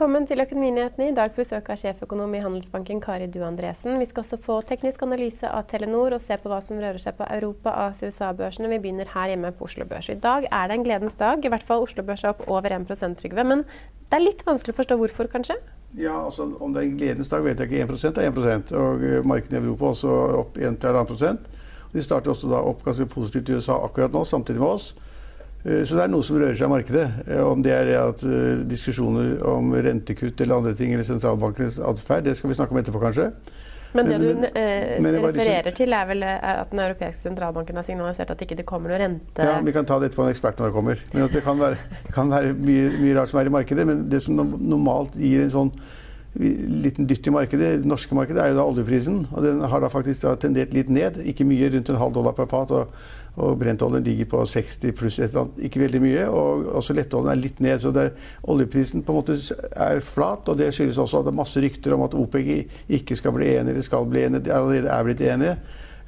Velkommen til Økonominyhetene. I dag besøk av sjeføkonom i Handelsbanken Kari Du Andresen. Vi skal også få teknisk analyse av Telenor og se på hva som rører seg på Europa-, Asia- og USA-børsene. Vi begynner her hjemme på Oslo Børs. I dag er det en gledens dag. I hvert fall Oslo Børs er opp over 1% Trygve. Men det er litt vanskelig å forstå hvorfor, kanskje? Ja, altså Om det er en gledens dag, vet jeg ikke. 1% er 1 Og eh, markedene i Europa også opp 1-1,5 De starter også da opp ganske positivt i USA akkurat nå, samtidig med oss. Eh, så det er noe som rører seg i markedet. Eh, om det er at uh, diskusjoner om rentekutt eller andre ting, eller sentralbankenes atferd, det skal vi snakke om etterpå, kanskje. Men det du men, men refererer til, er vel at den europeiske sentralbanken har signalisert at det ikke kommer noe rente Ja, Vi kan ta det etterpå en ekspert når det kommer. Men Det kan være, kan være mye, mye, rart som er i markedet. Men det som normalt gir en sånn liten dytt i markedet, det norske markedet, er jo da oljeprisen. Og den har da faktisk da tendert litt ned. Ikke mye, rundt en halv dollar per fat. og og brentoljen ligger på 60 pluss et eller annet, ikke veldig mye. Og også lettoljen er litt ned. Så det, oljeprisen på en måte er flat. Og det skyldes også at det er masse rykter om at OPEC ikke skal bli enige eller skal bli enige. De allerede er blitt enige.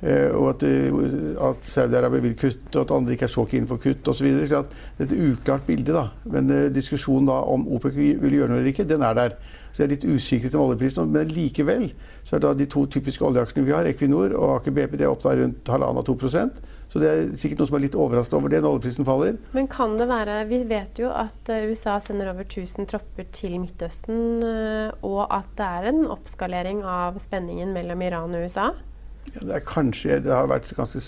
Uh, og at, uh, at Saudi-Arabia vil kutte, og at andre ikke er så keen på kutt osv. Det er et uklart bilde. da. Men uh, diskusjonen da om OPEC vil gjøre noe eller ikke, den er der. Så det er litt usikkerhet om oljeprisen. Men likevel så er da de to typiske oljeaksjene vi har, Equinor og Aker BP, det er opp der rundt halvannen og to prosent. Så det er sikkert noen som er litt overrasket over det når oljeprisen faller. Men kan det være Vi vet jo at eh, USA sender over 1000 tropper til Midtøsten, eh, og at det er en oppskalering av spenningen mellom Iran og USA? Ja, det er kanskje Det har vært ganske,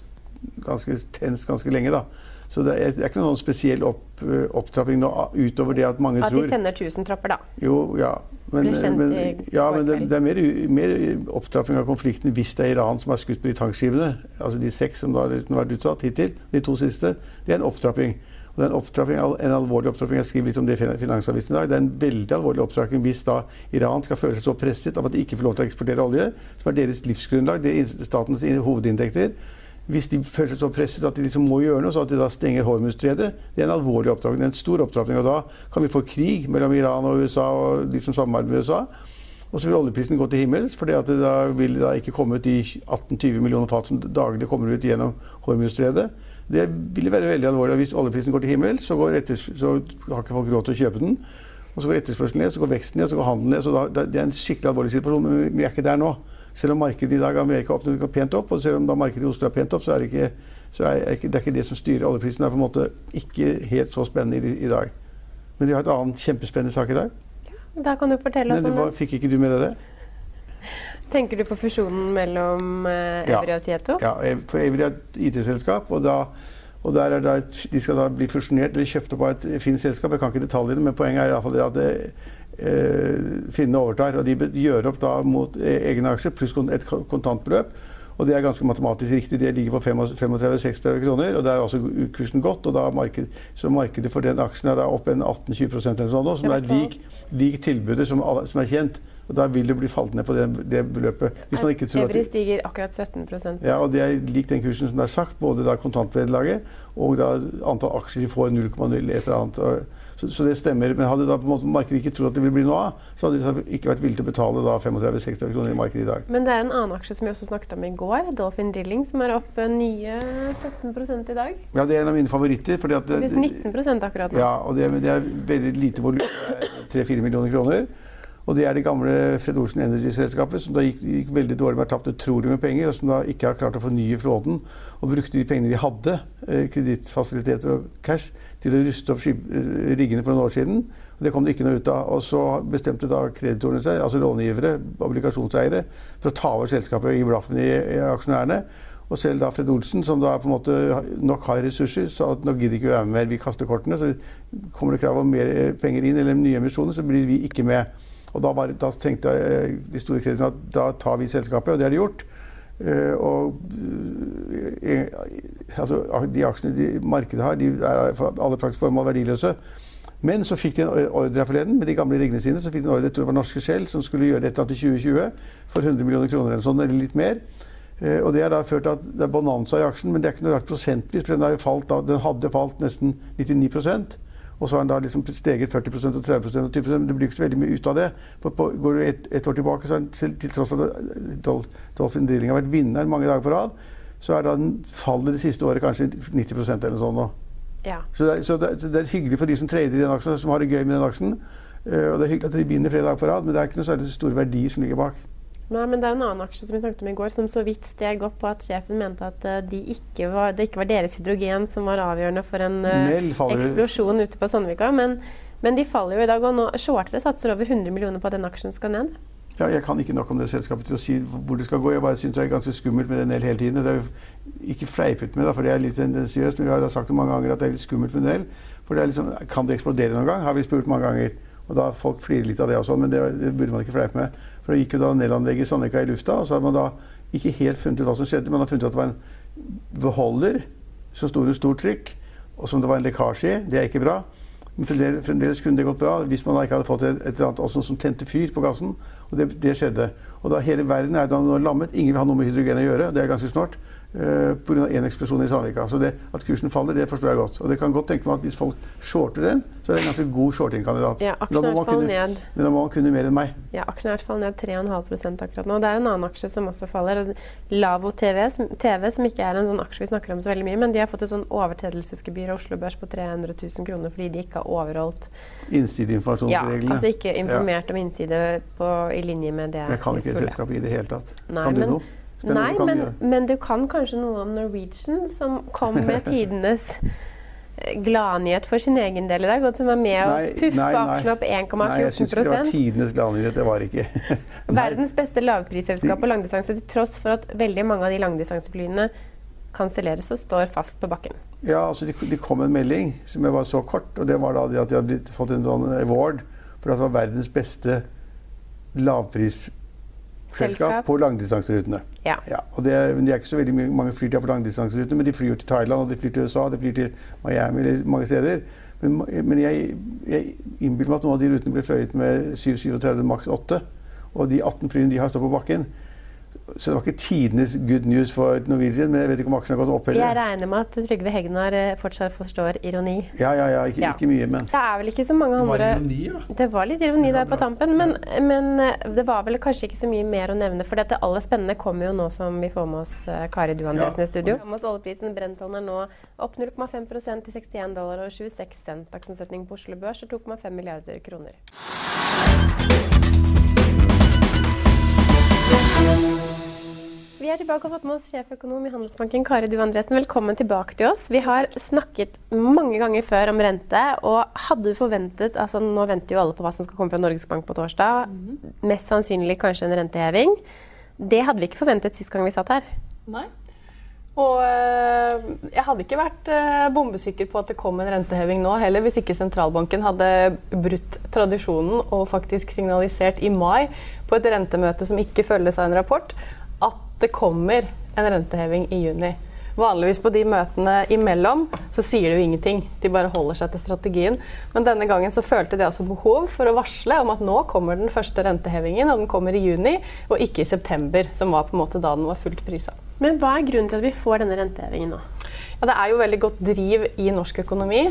ganske tens ganske lenge, da. Så det er, det er ikke noen spesiell opp, eh, opptrapping nå utover det at mange at tror At de sender 1000 tropper, da? Jo, ja. Men, men, ja, men det, det, er mer, mer, opptrapping av konflikten hvis det er Iran som har skutt på de tankskivene Altså de seks som har vært utsatt hittil, de to siste. Det er en opptrapping. Og det er en, opptrapping, en alvorlig opptrapping. Jeg skriver litt om det i Finansavisen i dag. Det er en veldig alvorlig opptrapping hvis da Iran skal føle seg så presset av at de ikke får lov til å eksportere olje, som er deres livsgrunnlag, det er statens hovedinntekter. Hvis de føler seg så presset at de liksom må gjøre noe, så at de da stenger Hormuzstredet, det er en alvorlig opptrapping. Det er en stor opptrapping. Og da kan vi få krig mellom Iran og USA og de som samarbeider med USA. Og så vil oljeprisen gå til himmels, for det da vil da ikke komme ut de 18-20 millioner fat som daglig kommer ut gjennom Hormuzstredet. Det ville være veldig alvorlig. Hvis oljeprisen går til himmels, så, så har ikke folk råd til å kjøpe den. Og så går etterspørselen ned, så går veksten ned, så går handelen ned. Så da, det er en skikkelig alvorlig situasjon, men vi er ikke der nå. Selv om markedet i dag Amerika åpnet pent opp, og selv om da markedet i Oslo er pent opp, så er det ikke, så er det, ikke, det, er ikke det som styrer oljeprisen. Det er på en måte ikke helt så spennende i, i dag. Men vi har et annet kjempespennende sak i dag. Ja, da kan du fortelle oss om det. Fikk ikke du med deg det? Tenker du på fusjonen mellom eh, Evry ja. og Tieto? Ja, for Evry er et IT-selskap. og da og der er da et, De skal da bli fusjonert eller kjøpt opp av et fint selskap. Jeg kan ikke detaljene, men poenget er i alle fall det at det, eh, finnene overtar. Og de gjør opp da mot e-, egne aksjer pluss et kontantbeløp. Og det er ganske matematisk riktig. Det ligger på 35-36 kroner. Og der er også kursen gått. og da marked, Så markedet for den aksjen er da opp en 18-20% eller sånn, som er lik, lik tilbudet som, alle, som er kjent. Og Da vil det bli falt ned på det, det beløpet. Hvis man ikke tror at det, stiger akkurat 17% Ja, og det er lik den kursen som det er sagt. Både da kontantvederlaget og da antall aksjer de får 0,0 et eller annet. Så, så, det stemmer. Men hadde da på en måte markedet ikke trodd at det ville bli noe av, så hadde de ikke vært villige til å betale 35-60 kroner i markedet i dag. Men det er en annen aksje som vi også snakket om i går, Dolphin Drilling, som er opp nye 17 i dag. Ja, det er en av mine favoritter. Fordi at det, 19 akkurat nå. Ja, og det, det er veldig lite volum. 3-4 millioner kroner. Og det er det gamle Fred Olsen Energy-selskapet, som da gikk, gikk, veldig dårlig med å tapt utrolig med penger, og som da ikke har klart å fornye flåten. Og brukte de pengene de hadde, eh, kredittfasiliteter og cash, til å ruste opp eh, riggene for noen år siden. Og det kom det ikke noe ut av. Og så bestemte da kreditorene seg, altså långivere, obligasjonseiere, for å ta over selskapet og gi blaffen i, i aksjonærene. Og selv da Fred Olsen, som da på en måte nok har ressurser, sa at nå gidder ikke vi være med mer, vi kaster kortene. Så kommer det krav om mer eh, penger inn, eller nye emisjoner, så blir vi ikke med. Og da, var, da tenkte jeg, de store kreditorene at da tar vi selskapet, og det har de gjort. Uh, og uh, altså, de aksjene de markedet har, de er for alle praktiske formål verdiløse. Men så fikk de en ordre her forleden med de gamle riggene sine. så fikk de en ordre, jeg tror det var Norske Skjell, som skulle gjøre dette til 2020 for 100 millioner kroner eller sånn, eller litt mer. Og Det har da ført til at det er bonanza i aksjen, men det er ikke noe rart prosentvis. for Den, falt, den hadde falt nesten 99 og så har den da liksom steget 40% og 30% og 20 men Det blir ikke så veldig mye ut av det. For på, Går du et, et, år tilbake, så er den, til tross for at Dolphin Drilling har vært vinner mange dager på rad, så er da fallet det siste året kanskje 90% eller noe sånt nå. Ja. Så, det, så, det, så, det, er hyggelig for de som trader i den aksjen, som har det gøy med den aksjen. Uh, og det er hyggelig at de binder flere dager på rad, men det er ikke noe særlig store verdi som ligger bak. Nei, men Det er en annen aksje som vi snakket om i går, som så vidt steg opp på at sjefen mente at uh, de ikke var, det ikke var deres hydrogen som var avgjørende for en uh, eksplosjon ute på Sandvika. Men, men, de faller jo i dag, og nå shortere satser over 100 millioner på at den aksjen skal ned. Ja, jeg kan ikke nok om det selskapet til å si hvor det skal gå. Jeg bare syns det er ganske skummelt med den del hele tiden. Det er jo ikke fleipet med, da, for det er litt tendensiøst, men vi har sagt det mange ganger at det er litt skummelt med Nell. For det er liksom, kan det eksplodere noen gang? Har vi spurt mange ganger. Og da Folk flirer litt av det også, men det, det burde man ikke fleipe med. For da gikk jo da Nell-anlegget Sandvika i lufta, og så har man da ikke helt funnet ut hva som skjedde. Man har funnet ut at det var en beholder som sto under stort trykk, og som det var en lekkasje i. Det er ikke bra. Men fremdeles, kunne det gått bra hvis man da ikke hadde fått et, eller annet som tente fyr på gassen. Og det, det, skjedde. Og da hele verden er da lammet. Ingen vil ha noe med hydrogen å gjøre. Det er ganske snart. Uh, Pga. én eksplosjon i Sandvika. Så det, at kursen faller, det forstår jeg godt. Og det kan godt tenke meg at hvis folk shorter den, så er det en ganske god shorting-kandidat. Ja, ned. Men da må man kunne mer enn meg. Ja, aksjen er i hvert fall ned 3,5 akkurat nå. Og Det er en annen aksje som også faller. Lavo TV, som, TV, som ikke er en sånn aksje vi snakker om så veldig mye, men de har fått et sånn overtredelsesgebyr av Oslo Børs på 300 000 kroner fordi de ikke har overholdt Innsideinformasjonsreglene. Ja, altså ikke informert ja. om innside på, i linje med det Jeg kan ikke selskapet i det hele tatt. Nei, kan du men, noe? Nei, men, men, du kan kanskje noe om Norwegian, som kom med tidenes eh, gladnyhet for sin egen del i dag, og som var med å puffe aksjen opp 1,14 Nei, jeg syns ikke det var tidenes gladnyhet. Det var ikke. Verdens beste lavprisselskap på langdistanse, til tross for at veldig mange av de langdistanseflyene kanselleres og står fast på bakken. Ja, altså de, de kom en melding som var så kort, og det var da at de hadde fått en sånn award for at det var verdens beste lavprisselskap selskap på langdistanserutene. Ja. ja. og det det er, ikke så veldig mange flyr de har på langdistanserutene, men de flyr jo til Thailand, og de flyr til USA, de flyr til Miami eller mange steder. Men, men jeg, jeg innbiller meg at noen av de rutene blir fløyet med 737 maks 8. Og de 18 flyene de har står på bakken, så det var ikke tidenes good news for Norwegian, men jeg vet ikke om aksjen har gått opp heller. Jeg regner med at Trygve Hegnar eh, fortsatt forstår ironi. Ja, ja, ja. Ikke, ja. ikke mye, men Det er vel ikke så mange andre Det var ironi, ja. Det var litt ironi der på tampen, men, men, eh, det var vel kanskje ikke så mye mer å nevne. For det aller spennende kommer jo nå som vi får med oss eh, Kari Du Andresen ja. i studio. Oljeprisen Brenton er nå opp 0,5 til 61 dollar og 26 cent. Dagsomsetning på Oslo Børs er 2,5 milliarder kroner. Vi er tilbake og fått med oss sjeføkonom i Handelsbanken, Kari Due Andresen. Velkommen tilbake til oss. Vi har snakket mange ganger før om rente, og hadde du forventet altså Nå venter jo alle på hva som skal komme fra Norges Bank på torsdag. Mm -hmm. Mest sannsynlig kanskje en renteheving. Det hadde vi ikke forventet sist gang vi satt her. Nei. Og øh, jeg hadde ikke vært øh, bombesikker på at det kom en renteheving nå heller, hvis ikke sentralbanken hadde brutt tradisjonen og faktisk signalisert i mai på et rentemøte som ikke følges av en rapport, det kommer en renteheving i juni. Vanligvis på de møtene imellom så sier de jo ingenting. De bare holder seg til strategien. Men denne gangen så følte de altså behov for å varsle om at nå kommer den første rentehevingen, og den kommer i juni, og ikke i september, som var på en måte da den var fullt prisa. Men hva er grunnen til at vi får denne rentehevingen nå? Ja, det er jo veldig godt driv i norsk økonomi.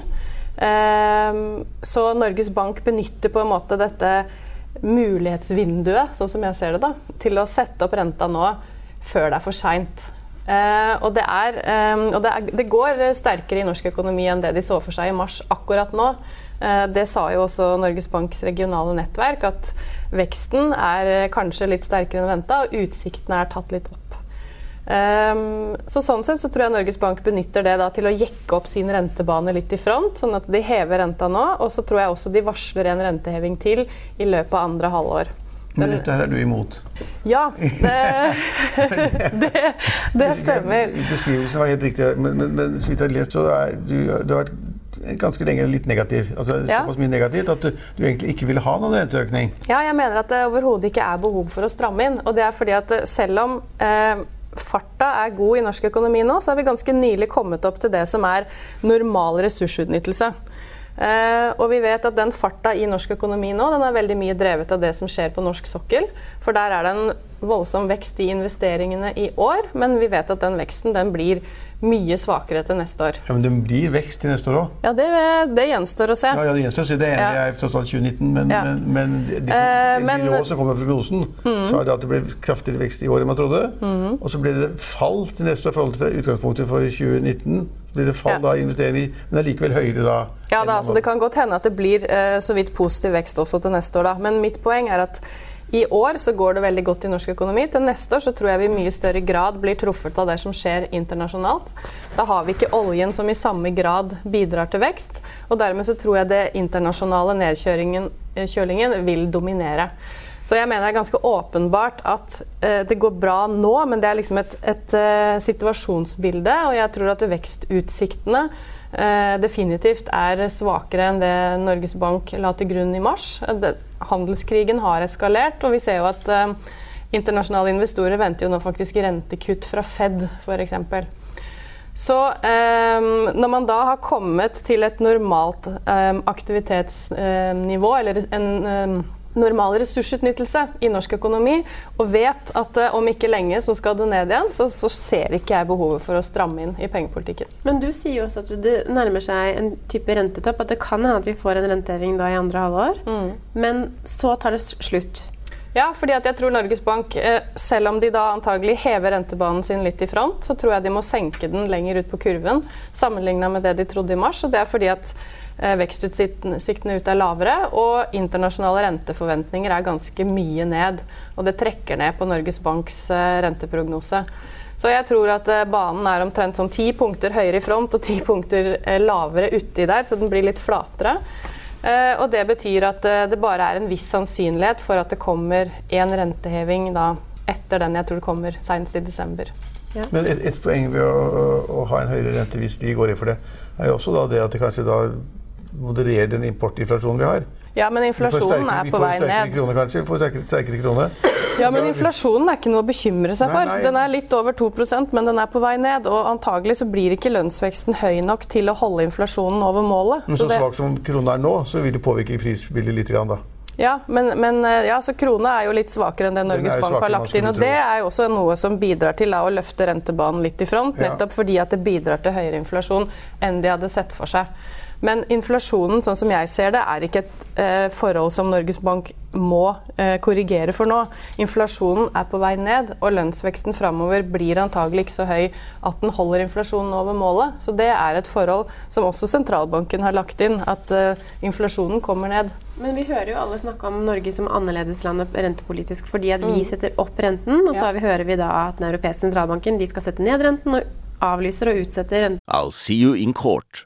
Um, så Norges Bank benytter på en måte dette mulighetsvinduet, sånn som jeg ser det, da, til å sette opp renta nå før det er for seint. Uh, og, det, er, um, og det, er, det, går sterkere i norsk økonomi enn det de så for seg i mars akkurat nå. Uh, det sa jo også Norges Banks regionale nettverk, at veksten er kanskje litt sterkere enn venta, og utsiktene er tatt litt opp. Um, så sånn sett så tror jeg Norges Bank benytter det da til å jekke opp sin rentebane litt i front, sånn at de hever renta nå. Og så tror jeg også de varsler en renteheving til i løpet av andre halvår. Men dette her er du imot? Ja, det, det, det stemmer. Beskrivelsen var helt riktig, men, men, men så vidt jeg har lest, så er du, du har vært ganske lenge litt negativ. Altså ja. Såpass mye negativt at du, du, egentlig ikke vil ha noen renteøkning. Ja, jeg mener at det overhodet ikke er behov for å stramme inn. Og det er fordi at selv om eh, farta er god i norsk økonomi nå, så har vi ganske nylig kommet opp til det som er normal ressursutnyttelse. Uh, og vi vet at den farta i norsk økonomi nå den er veldig mye drevet av det som skjer på norsk sokkel. For der er det en voldsom vekst i investeringene i år, men vi vet at den veksten den blir mye svakere til neste år. Ja, Men det blir vekst til neste år òg? Ja, det, det, gjenstår å se. Ja, ja, Det gjenstår å se. Det ene ja. er tross alt 2019, men, ja. men, men de, de, uh, men, som kommer fra prognosen, mm. er det at det ble kraftigere vekst i år enn man trodde. Mm. Og så ble det fall til neste år i forhold til utgangspunktet for 2019 blir det fall Ja. da i men det er likevel høyere da. Ja, da, altså Det kan godt hende at det blir eh, så vidt positiv vekst også til neste år. da. Men mitt poeng er at i år så går det veldig godt i norsk økonomi. Til neste år så tror jeg vi i mye større grad blir truffet av det som skjer internasjonalt. Da har vi ikke oljen som i samme grad bidrar til vekst. Og dermed så tror jeg det internasjonale nedkjølingen eh, vil dominere. Så jeg mener det er ganske åpenbart at eh, det går bra nå, men det er liksom et, et eh, situasjonsbilde. Og jeg tror at vekstutsiktene eh, definitivt er svakere enn det Norges Bank la til grunn i mars. Det, handelskrigen har eskalert, og vi ser jo at eh, internasjonale investorer venter jo nå faktisk rentekutt fra Fed, f.eks. Så eh, når man da har kommet til et normalt eh, aktivitetsnivå, eller en normal ressursutnyttelse i norsk økonomi, og vet at eh, om ikke lenge så skal det ned igjen, så, så ser ikke jeg behovet for å stramme inn i pengepolitikken. Men du sier jo også at det nærmer seg en type rentetopp. At det kan hende at vi får en renteheving da i andre halvår. Men så tar det slutt. Ja, fordi at jeg tror Norges Bank, eh, selv om de da antagelig hever rentebanen sin litt i front, så tror jeg de må senke den lenger ut på kurven sammenligna med det de trodde i mars. Og det er fordi at eh, vekstutsiktene ute er lavere, og internasjonale renteforventninger er ganske mye ned. Og det trekker ned på Norges Banks eh, renteprognose. Så jeg tror at banen er omtrent sånn ti punkter høyere i front og ti punkter lavere uti der, så den blir litt flatere. Eh, og det betyr at eh, det bare er en viss sannsynlighet for at det kommer en renteheving da, etter den jeg tror det kommer senest i desember. Men et, et poeng ved å, å ha en høyere rente hvis de går inn for det, er jo også da det at det kanskje da modererer den importinflasjonen vi har. Ja, men inflasjonen sterkere- er på vei ned. krone, kanskje. Vi får sterkere, sterkere krone. Ja, men inflasjonen er ikke noe å bekymre seg for. nei. Den er litt over 2% men den er på vei ned. Og antagelig så blir ikke lønnsveksten høy nok til å holde inflasjonen over målet. Men Så så det- svak som krona er nå, så vil det påvirke prisbildet litt. Grann, da. Ja, men, men eh, ja, så krona er jo litt svakere enn det Norges Bank har lagt inn. Og det er jo også noe som bidrar til da, å løfte rentebanen litt i front, Ja. nettopp fordi at det bidrar til høyere inflasjon enn de hadde sett for seg. Men inflasjonen, sånn som jeg ser det, er ikke et eh, forhold som Norges Bank må eh, korrigere for nå. Inflasjonen er på vei ned, og lønnsveksten framover blir antagelig ikke så høy at den holder inflasjonen over målet. Så det er et forhold som også sentralbanken har lagt inn, at eh, inflasjonen kommer ned. Men vi hører jo alle snakke om Norge som annerledeslandet rentepolitisk fordi at vi setter opp renten, og så Ja. hører vi da at den europeiske sentralbanken de skal sette ned renten og avlyser og utsetter renten. I'll see you in court.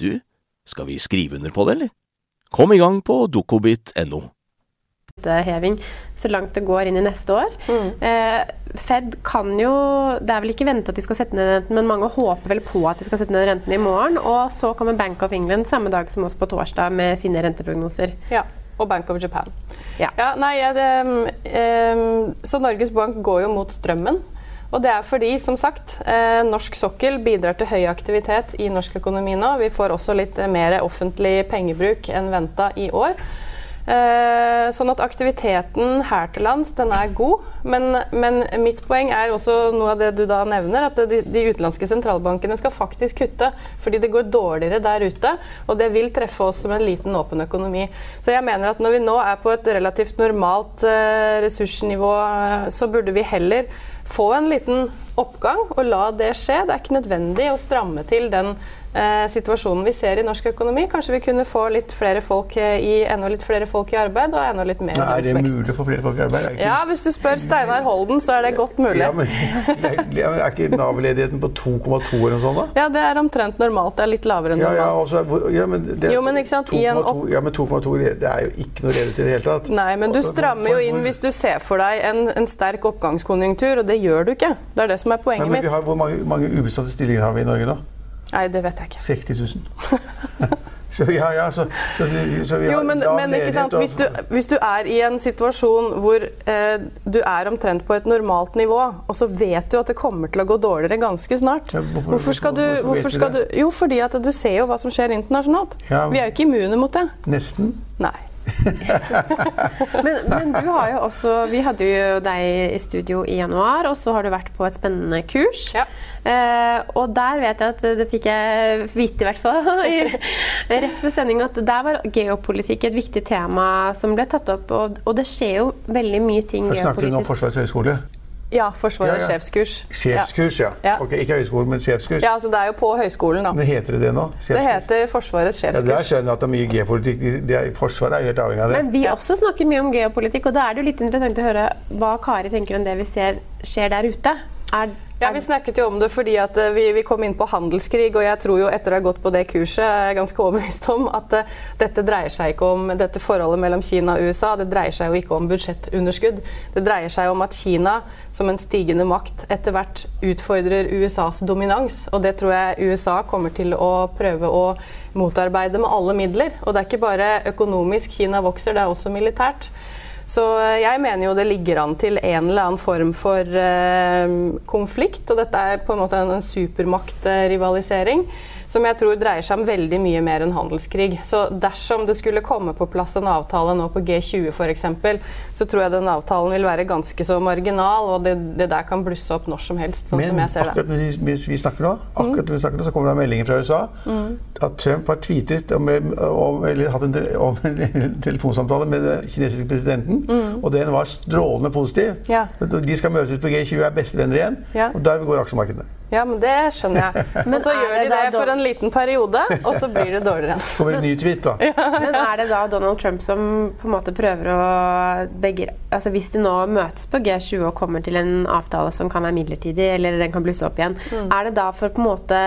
du, skal vi skrive under på det, eller? Kom i gang på dokobit.no. Heving, så langt det går inn i neste år. Eh, Fed kan jo Det er vel ikke vente at de skal sette ned renten, men mange håper vel på at de skal sette ned renten i morgen. Og så kommer Bank of England samme dag som oss på torsdag med sine renteprognoser. Ja, og Bank of Japan. Ja. nei, jeg, det, um, så Norges Bank går jo mot strømmen. Og det er fordi, som sagt, eh, norsk sokkel bidrar til høy aktivitet i norsk økonomi nå. Vi får også litt eh, mer offentlig pengebruk enn venta i år. Eh, sånn at aktiviteten her til lands, den er god. Men, men mitt poeng er også noe av det du da nevner, at de, de utenlandske sentralbankene skal faktisk kutte. Fordi det går dårligere der ute, og det vil treffe oss som en liten åpen økonomi. Så jeg mener at når vi nå er på et relativt normalt ressursnivå, så burde vi heller få en liten oppgang og la det skje. Det er ikke nødvendig å stramme til den eh, situasjonen vi ser i norsk økonomi. Kanskje vi kunne få litt flere folk eh, i, enda litt flere folk i arbeid og enda litt mer Nei, er det vekst. mulig å få flere folk i arbeid? Ikke, Ja, hvis du spør Steinar Holden, så er det godt mulig. ja, men, det er, ja, ikke Nav-ledigheten på 2,2 eller noe sånt? da? Ja, det er omtrent normalt. Det er litt lavere enn Ja, ja, normalt. også, ja, men det, Jo, men ikke sant, i 2,2 opp- ja, men 2,2 det er jo ikke noe ledighet i det hele tatt. Nei, men du strammer jo inn hvis du ser for deg en, en sterk oppgangskonjunktur, og det gjør du ikke. Det er det som er poenget mitt. har, Hvor mange, mange ubesatte stillinger har vi i Norge nå? Nei, det vet jeg ikke. 60 000. så ja, ja, så, så, så vi Jo, men, men ikke sant? Hvis, du, hvis du er i en situasjon hvor eh, du er omtrent på et normalt nivå, og så vet du at det kommer til å gå dårligere ganske snart Ja, hvorfor- Hvorfor skal du, hvorfor hvorfor skal du? Jo, fordi at du ser jo hva som skjer internasjonalt. Ja. Vi er jo ikke immune mot det. Nesten. Nei. Men, men du har jo også Vi hadde jo deg i studio i januar, og så har du vært på et spennende kurs. Ja. Eh, og der vet jeg at det fikk jeg vite, i hvert fall, i, rett før sending, at der var geopolitikk et viktig tema som ble tatt opp. Og, og det skjer jo veldig mye ting Her snakker du nå om geopolitisk. Forsvarets høgskole. Ja, Forsvarets Ja, ja. sjefskurs. Sjefskurs, ja. Ja. Ok, ikke høyskolen, men sjefskurs. Ja, altså Det er jo på høyskolen, da. Men heter det det nå? Det Sjefskurs? heter Forsvarets ja, Der sjefskurs. skjønner jeg at det er mye er- Forsvaret er helt avhengig av det. Men vi også snakker mye om geopolitikk, og da er det jo litt interessant å høre hva Kari tenker om det vi ser skjer der ute. Er, Ja, Vi snakket jo om det fordi at eh, vi, vi kom inn på handelskrig, og jeg tror jo etter å ha gått på det kurset er jeg ganske overbevist om at eh, dette dreier seg ikke om dette forholdet mellom Kina og USA. Det dreier seg jo ikke om budsjettunderskudd. Det dreier seg om at Kina som en stigende makt etter hvert utfordrer USAs dominans. Og det tror jeg USA kommer til å prøve å motarbeide med alle midler. Og det er ikke bare økonomisk Kina vokser, det er også militært. Så eh, jeg mener jo det ligger an til en eller annen form for eh, konflikt. Og dette er på en måte en, supermaktrivalisering som jeg tror dreier seg om veldig mye mer enn handelskrig. Så dersom det skulle komme på plass en avtale nå på G20 f.eks., så tror jeg den avtalen vil være ganske så marginal, og det, det der kan blusse opp når som helst, sånn som jeg ser det. akkurat mens vi, snakker nå, akkurat når vi snakker nå, så kommer det meldinger fra USA at Trump har tweetet om, om, eller hatt en, om en telefonsamtale med den kinesiske presidenten, og den var strålende positiv. Ja. De skal møtes på G20 og er bestevenner igjen, Ja. og der går aksjemarkedene. Ja, men det skjønner jeg. Men så gjør de det det for en liten periode, og så blir det dårligere igjen. kommer en ny tweet, da. Men er det da Donald Trump som på en måte prøver å begge, altså Hvis de nå møtes på G20 og kommer til en avtale som kan være midlertidig, eller den kan blusse opp igjen, er det da for på en måte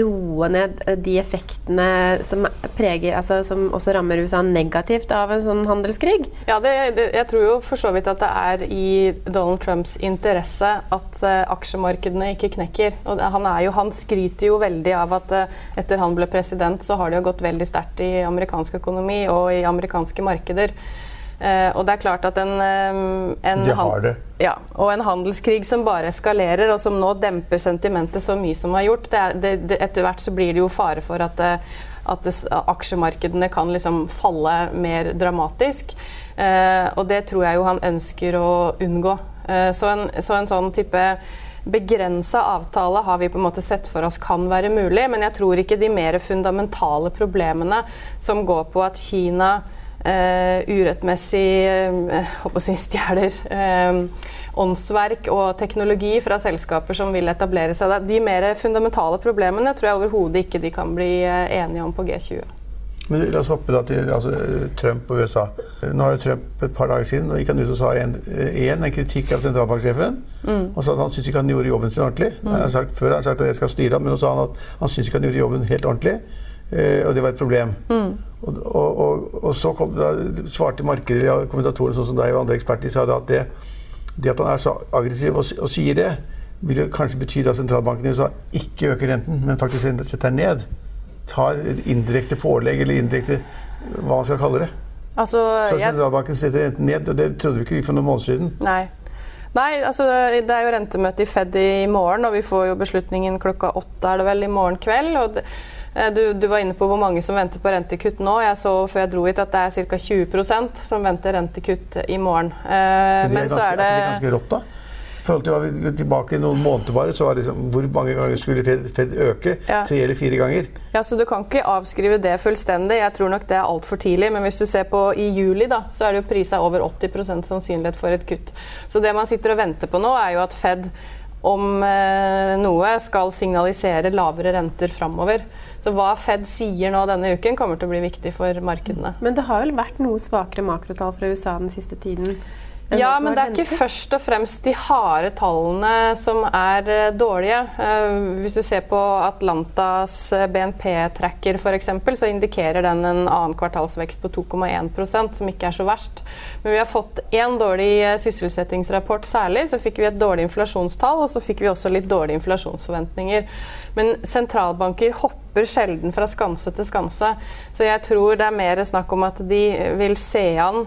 roe ned de effektene som preger, altså som også rammer USA negativt av en sånn handelskrig? Ja, det, det, jeg tror jo for så vidt at det er i Donald Trumps interesse at uh, aksjemarkedene ikke knekker. Og han, er jo, han skryter jo veldig av at eh, etter han ble president, så har det jo gått veldig sterkt i amerikansk økonomi og i amerikanske markeder. Eh, og det er klart at en, eh, en De har det. Ja, og en handelskrig som bare eskalerer, og som nå demper sentimentet så mye som har gjort. Det er, det, det, etter hvert så blir det jo fare for at, eh, at det, aksjemarkedene kan liksom falle mer dramatisk. Eh, og det tror jeg jo han ønsker å unngå. Eh, så, en, så en sånn type begrensa avtale har vi på en måte sett for oss kan være mulig, men jeg tror ikke de mer fundamentale problemene som går på at Kina eh, urettmessig eh, håper å stjeler eh, åndsverk og teknologi fra selskaper som vil etablere seg der. De mer fundamentale problemene tror jeg overhodet ikke de kan bli enige om på G20. Men la oss hoppe da til altså, Trump og USA. Nå har jo Trump et par dager siden og gikk han ut og sa en, en, en kritikk av sentralbanksjefen. Og sa at han syntes ikke han gjorde jobben sin ordentlig. Han har sagt, før har han sagt at jeg skal styre ham, men nå sa han at han syntes ikke han gjorde jobben helt ordentlig. Eh, og det var et problem. Og, og, og, og så kom, da, svarte markedet, ja, kommentatorene sånn som deg og andre eksperter, sa da at det, det at han er så aggressiv og, og sier det, vil jo kanskje bety at sentralbanken i USA ikke øker renten, men faktisk setter den ned. Tar indirekte pålegg, eller indirekte hva man skal kalle det. Altså, Så sentralbanken setter renten ned, og det trodde vi ikke for noen måneder siden. Nei. Nei, altså det er jo rentemøte i Fed i morgen, og vi får jo beslutningen klokka åtte er det vel i morgen kveld. og eh, du, du var inne på hvor mange som venter på rentekutt nå. Jeg så før jeg dro hit at det er ca. 20% som venter rentekutt i morgen. Eh, Men det er men så er det er det ganske rått, da? Vi går tilbake noen måneder bare, så var det liksom Hvor mange ganger skulle Fed, Fed øke? Ja. Tre eller fire ganger? Ja, så Du kan ikke avskrive det fullstendig. Jeg tror nok det er altfor tidlig. Men hvis du ser på i juli, da, så er det jo prisa over 80% sannsynlighet for et kutt. Så det man sitter og venter på nå, er jo at Fed om eh, noe skal signalisere lavere renter framover. Så hva Fed sier nå denne uken, kommer til å bli viktig for markedene. Men det har vel vært noe svakere makrotall fra USA den siste tiden? Ja, men det er ikke først og fremst de harde tallene som er uh, dårlige. Uh, hvis du ser på Atlantas uh, BNP-tracker f.eks., så indikerer den en annen kvartalsvekst på 2,1% som ikke er så verst. Men vi har fått én dårlig sysselsettingsrapport særlig. Så fikk vi et dårlig inflasjonstall, og så fikk vi også litt dårlige inflasjonsforventninger. Men sentralbanker hopper sjelden fra skanse til skanse. Så jeg tror det er mer snakk om at de vil se an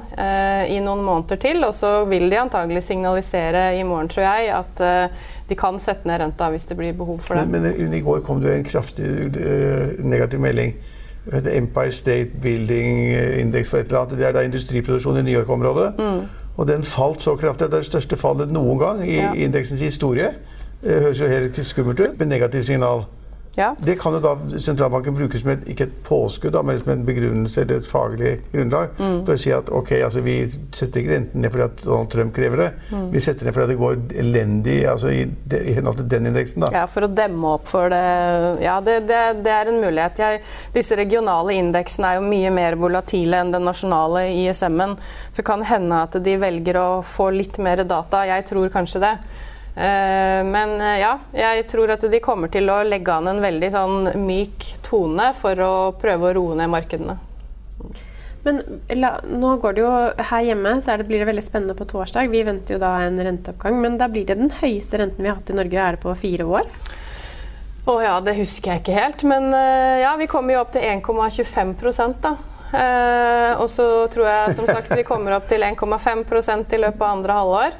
i noen måneder til. og så vil de antagelig signalisere i morgen, tror jeg, at uh, de kan sette ned renta hvis det blir behov for det. Men, men i går kom det en kraftig uh, negativ melding. Empire State Building Index for et eller annet. Det er da industriproduksjon i New York-området. Mm. Og den falt så kraftig. Det er det største fallet noen gang i ja. indeksens historie. Det høres jo helt skummelt ut, med negativt signal. Ja. Det kan jo da sentralbanken bruke som et, ikke et påskudd, men som en begrunnelse eller et faglig grunnlag mm. for å si at ok, altså vi setter ikke renten ned fordi at Donald Trump krever det. Mm. Vi setter ned fordi det går elendig altså i, i henhold til den indeksen. da. Ja, For å demme opp for det. Ja, det, det, det er en mulighet. Jeg, disse regionale indeksene er jo mye mer volatile enn den nasjonale ISM-en. Så kan hende at de velger å få litt mer data. Jeg tror kanskje det. Eh, men eh, ja, jeg tror at de kommer til å legge an en veldig sånn myk tone for å prøve å roe ned markedene. Men la, nå går det jo her hjemme, så det, blir det veldig spennende på torsdag. Vi venter jo da en renteoppgang, men da blir det den høyeste renten vi har hatt i Norge. Er det på fire år? Å oh, ja, det husker jeg ikke helt. Men uh, ja, vi kommer jo opp til 1,25% da. Eh, og så tror jeg som sagt vi kommer opp til 1,5% i løpet av andre halvår.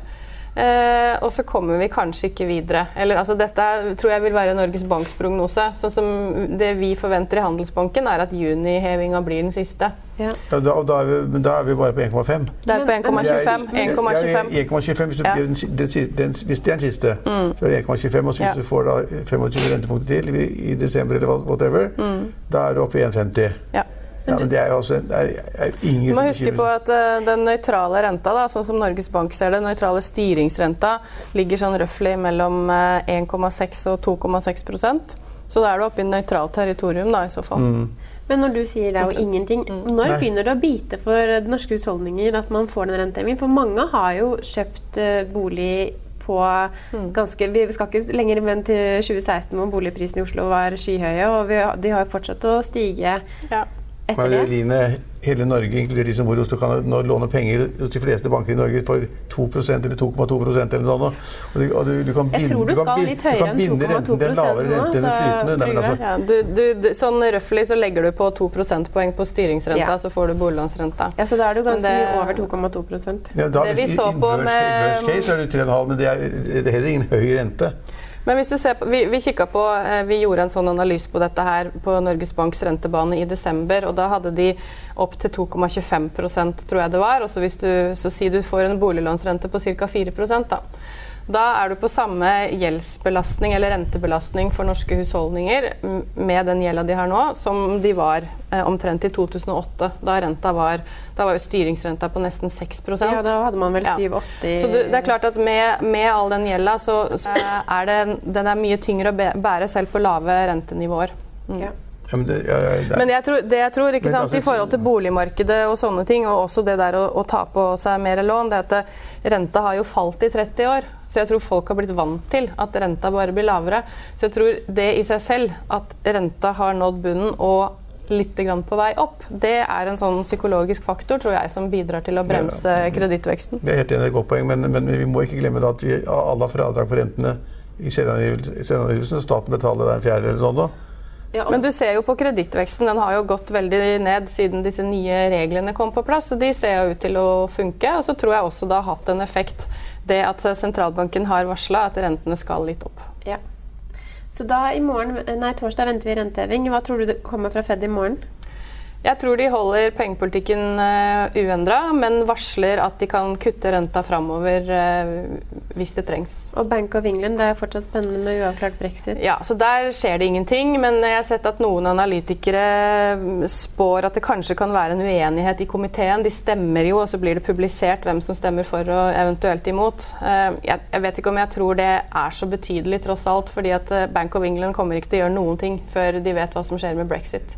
Eh, og så kommer vi kanskje ikke videre. Eller, altså, dette tror jeg vil være Norges Banks prognose. Sånn som det vi forventer i Handelsbanken, er at junihevinga blir den siste. Ja. Ja, da, da, er vi, da, er vi, bare på 1,5. Det er på 1,25. 1,25 hvis, ja. den, den, den, hvis det er den siste, mm. så er det 1,25. Og hvis du får da 25 rentepunkter til i, i desember eller whatever, mm. da er du oppe i 1,50. Ja. Men det er jo også det er, er ingen Du må huske på at uh, den nøytrale renta, da, sånn som Norges Bank ser det, nøytrale styringsrenta ligger sånn røftlig mellom uh, eh, 1,6 og 2,6% Så da er du oppe i nøytralt territorium, da, i så fall. Mm. Men når du sier det er jo ingenting, mm. når Nei. begynner det å bite for norske husholdninger at man får den rentehevingen? For mange har jo kjøpt bolig på mm. ganske Vi skal ikke lenger enn til 2016 hvor boligprisene i Oslo var skyhøye, og vi, de har jo fortsatt å stige. Ja etter det? hele Norge, inkludert de som bor i Oslo, kan nå låne penger hos de fleste banker i Norge for 2% eller 2,2 eller noe sånt. Og du, og du, du kan binde, Jeg tror du skal litt høyere enn 2,2 Den lavere rente enn flytende. Nei, altså. ja, du, du, sånn røftlig så legger du på 2 prosentpoeng på styringsrenta, ja. så får du boliglånsrenta. Ja, så da er du ganske det, mye over 2,2 ja, da, Det vi så på med case er du 3,5, men det er, det er heller ingen høy rente. Men hvis du ser på, vi, vi, på, eh, vi gjorde en sånn analyse på dette her på Norges Banks rentebane i desember. og Da hadde de opp til 2,25% tror jeg det var. og så du, så Si du får en boliglånsrente på ca. 4 da. Da er du på samme gjeldsbelastning eller rentebelastning for norske husholdninger med den gjelda de har nå, som de var eh, omtrent i 2008. Da, renta var, da var jo styringsrenta på nesten 6% Ja, da hadde man vel 7-80 ja. Så du, det er klart at med, med all den gjelda, så, så, er det, den er mye tyngre å bære selv på lave rentenivåer. Mm. Ja. Ja, men, det, ja, ja, men jeg tror, det jeg tror ikke sant, altså, i forhold til boligmarkedet og sånne ting, og også det der å, å ta på seg mer lån, det er at renta har jo falt i 30 år. Så jeg tror folk har blitt vant til at renta bare blir lavere. Så jeg tror det i seg selv, at renta har nådd bunnen og litt på vei opp, det er en sånn psykologisk faktor tror jeg, som bidrar til å bremse kredittveksten. Det er helt enig, et godt poeng, men, men, vi må ikke glemme at vi alle har fradrag for rentene i selvangivelsen. Staten betaler en fjerdedel eller sånn. da. Ja, men du ser jo på kredittveksten. Den har jo gått veldig ned siden disse nye reglene kom på plass. De ser jo ut til å funke. Og så tror jeg også det har hatt en effekt det at sentralbanken har varsla at rentene skal litt opp. Ja. Så da i morgen, nei, torsdag venter vi renteheving. Hva tror du kommer fra Fed i morgen? Jeg tror de holder pengepolitikken uh, uendra, men varsler at de kan kutte renta framover uh, hvis det trengs. Og Bank of England, det er fortsatt spennende med uavklart brexit? Ja, så der skjer det ingenting. Men jeg har sett at noen analytikere spår at det kanskje kan være en uenighet i komiteen. De stemmer jo, og så blir det publisert hvem som stemmer for og eventuelt imot. Uh, jeg, jeg, vet ikke om jeg tror det er så betydelig, tross alt, fordi at Bank of England kommer ikke til å gjøre noen ting før de vet hva som skjer med brexit.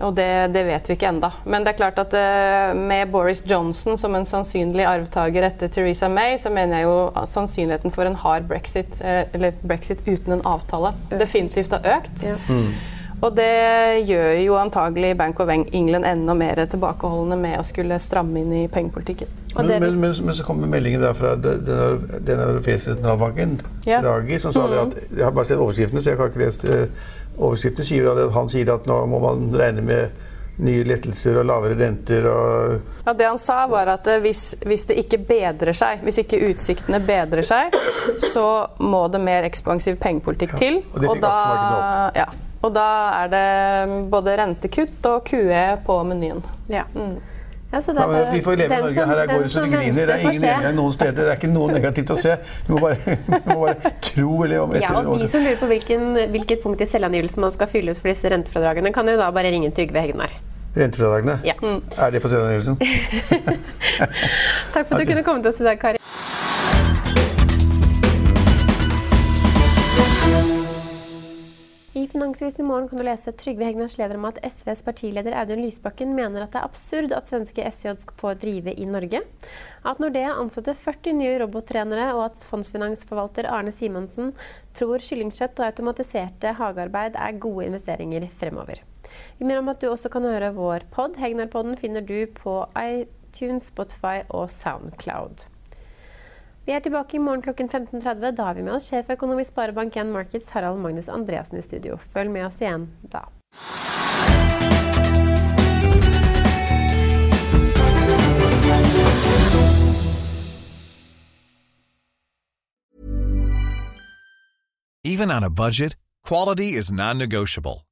Og det, det, vet vi ikke enda. Men det er klart at uh, med Boris Johnson som en sannsynlig arvtaker etter Theresa May, så mener jeg jo at sannsynligheten for en hard brexit, uh, eller brexit uten en avtale, definitivt har økt. Ja. Mm. Og det gjør jo antagelig Bank of England enda mer tilbakeholdende med å skulle stramme inn i pengepolitikken. Men, men, men, men, så kommer meldingen der fra den, den europeiske sentralbanken, ja. Draghi, som sa mm. at Jeg har bare sett overskriftene, så jeg har ikke lest uh, Overskriften sier at han sier at nå må man regne med nye lettelser og lavere renter og Ja, Det han sa, var at eh, hvis, hvis, det ikke bedrer seg, hvis ikke utsiktene bedrer seg, så må det mer ekspansiv pengepolitikk ja, til. Og det fikk aksjemarkedet. Ja, og da er det både rentekutt og QE på menyen. Ja. Mm. Ja, ja, vi får leve i Norge. Som, Her går det så det griner. Det er ingen nedgang noen steder. Det er ikke noe negativt å se. Vi må bare, vi må bare tro eller om Ja, og De som lurer på hvilken, hvilket punkt i selvangivelsen man skal fylle ut for disse rentefradragene, kan jo da bare ringe Trygve Hegnar. Rentefradragene? Ja. Er det på selvangivelsen? Takk for at du kunne komme til oss i dag, Kari. I Finansavisen i morgen kan du lese Trygve Hegnars leder om at SVs partileder Audun Lysbakken mener at det er absurd at svenske SJ får drive i Norge. At Nordea ansatte 40 nye robottrenere, og at fondsfinansforvalter Arne Simonsen tror kyllingkjøtt og automatiserte hagearbeid er gode investeringer fremover. Vi minner om at du også kan høre vår pod. Hegnar-podden finner du på iTunes, Spotify og Soundcloud. Vi er tilbake i morgen klokken 15.30. Da har vi med oss sjeføkonom i Sparebank1 Markets, Harald Magnus Andreassen i studio. Følg med oss igjen da. Even on a budget, quality is non-negotiable.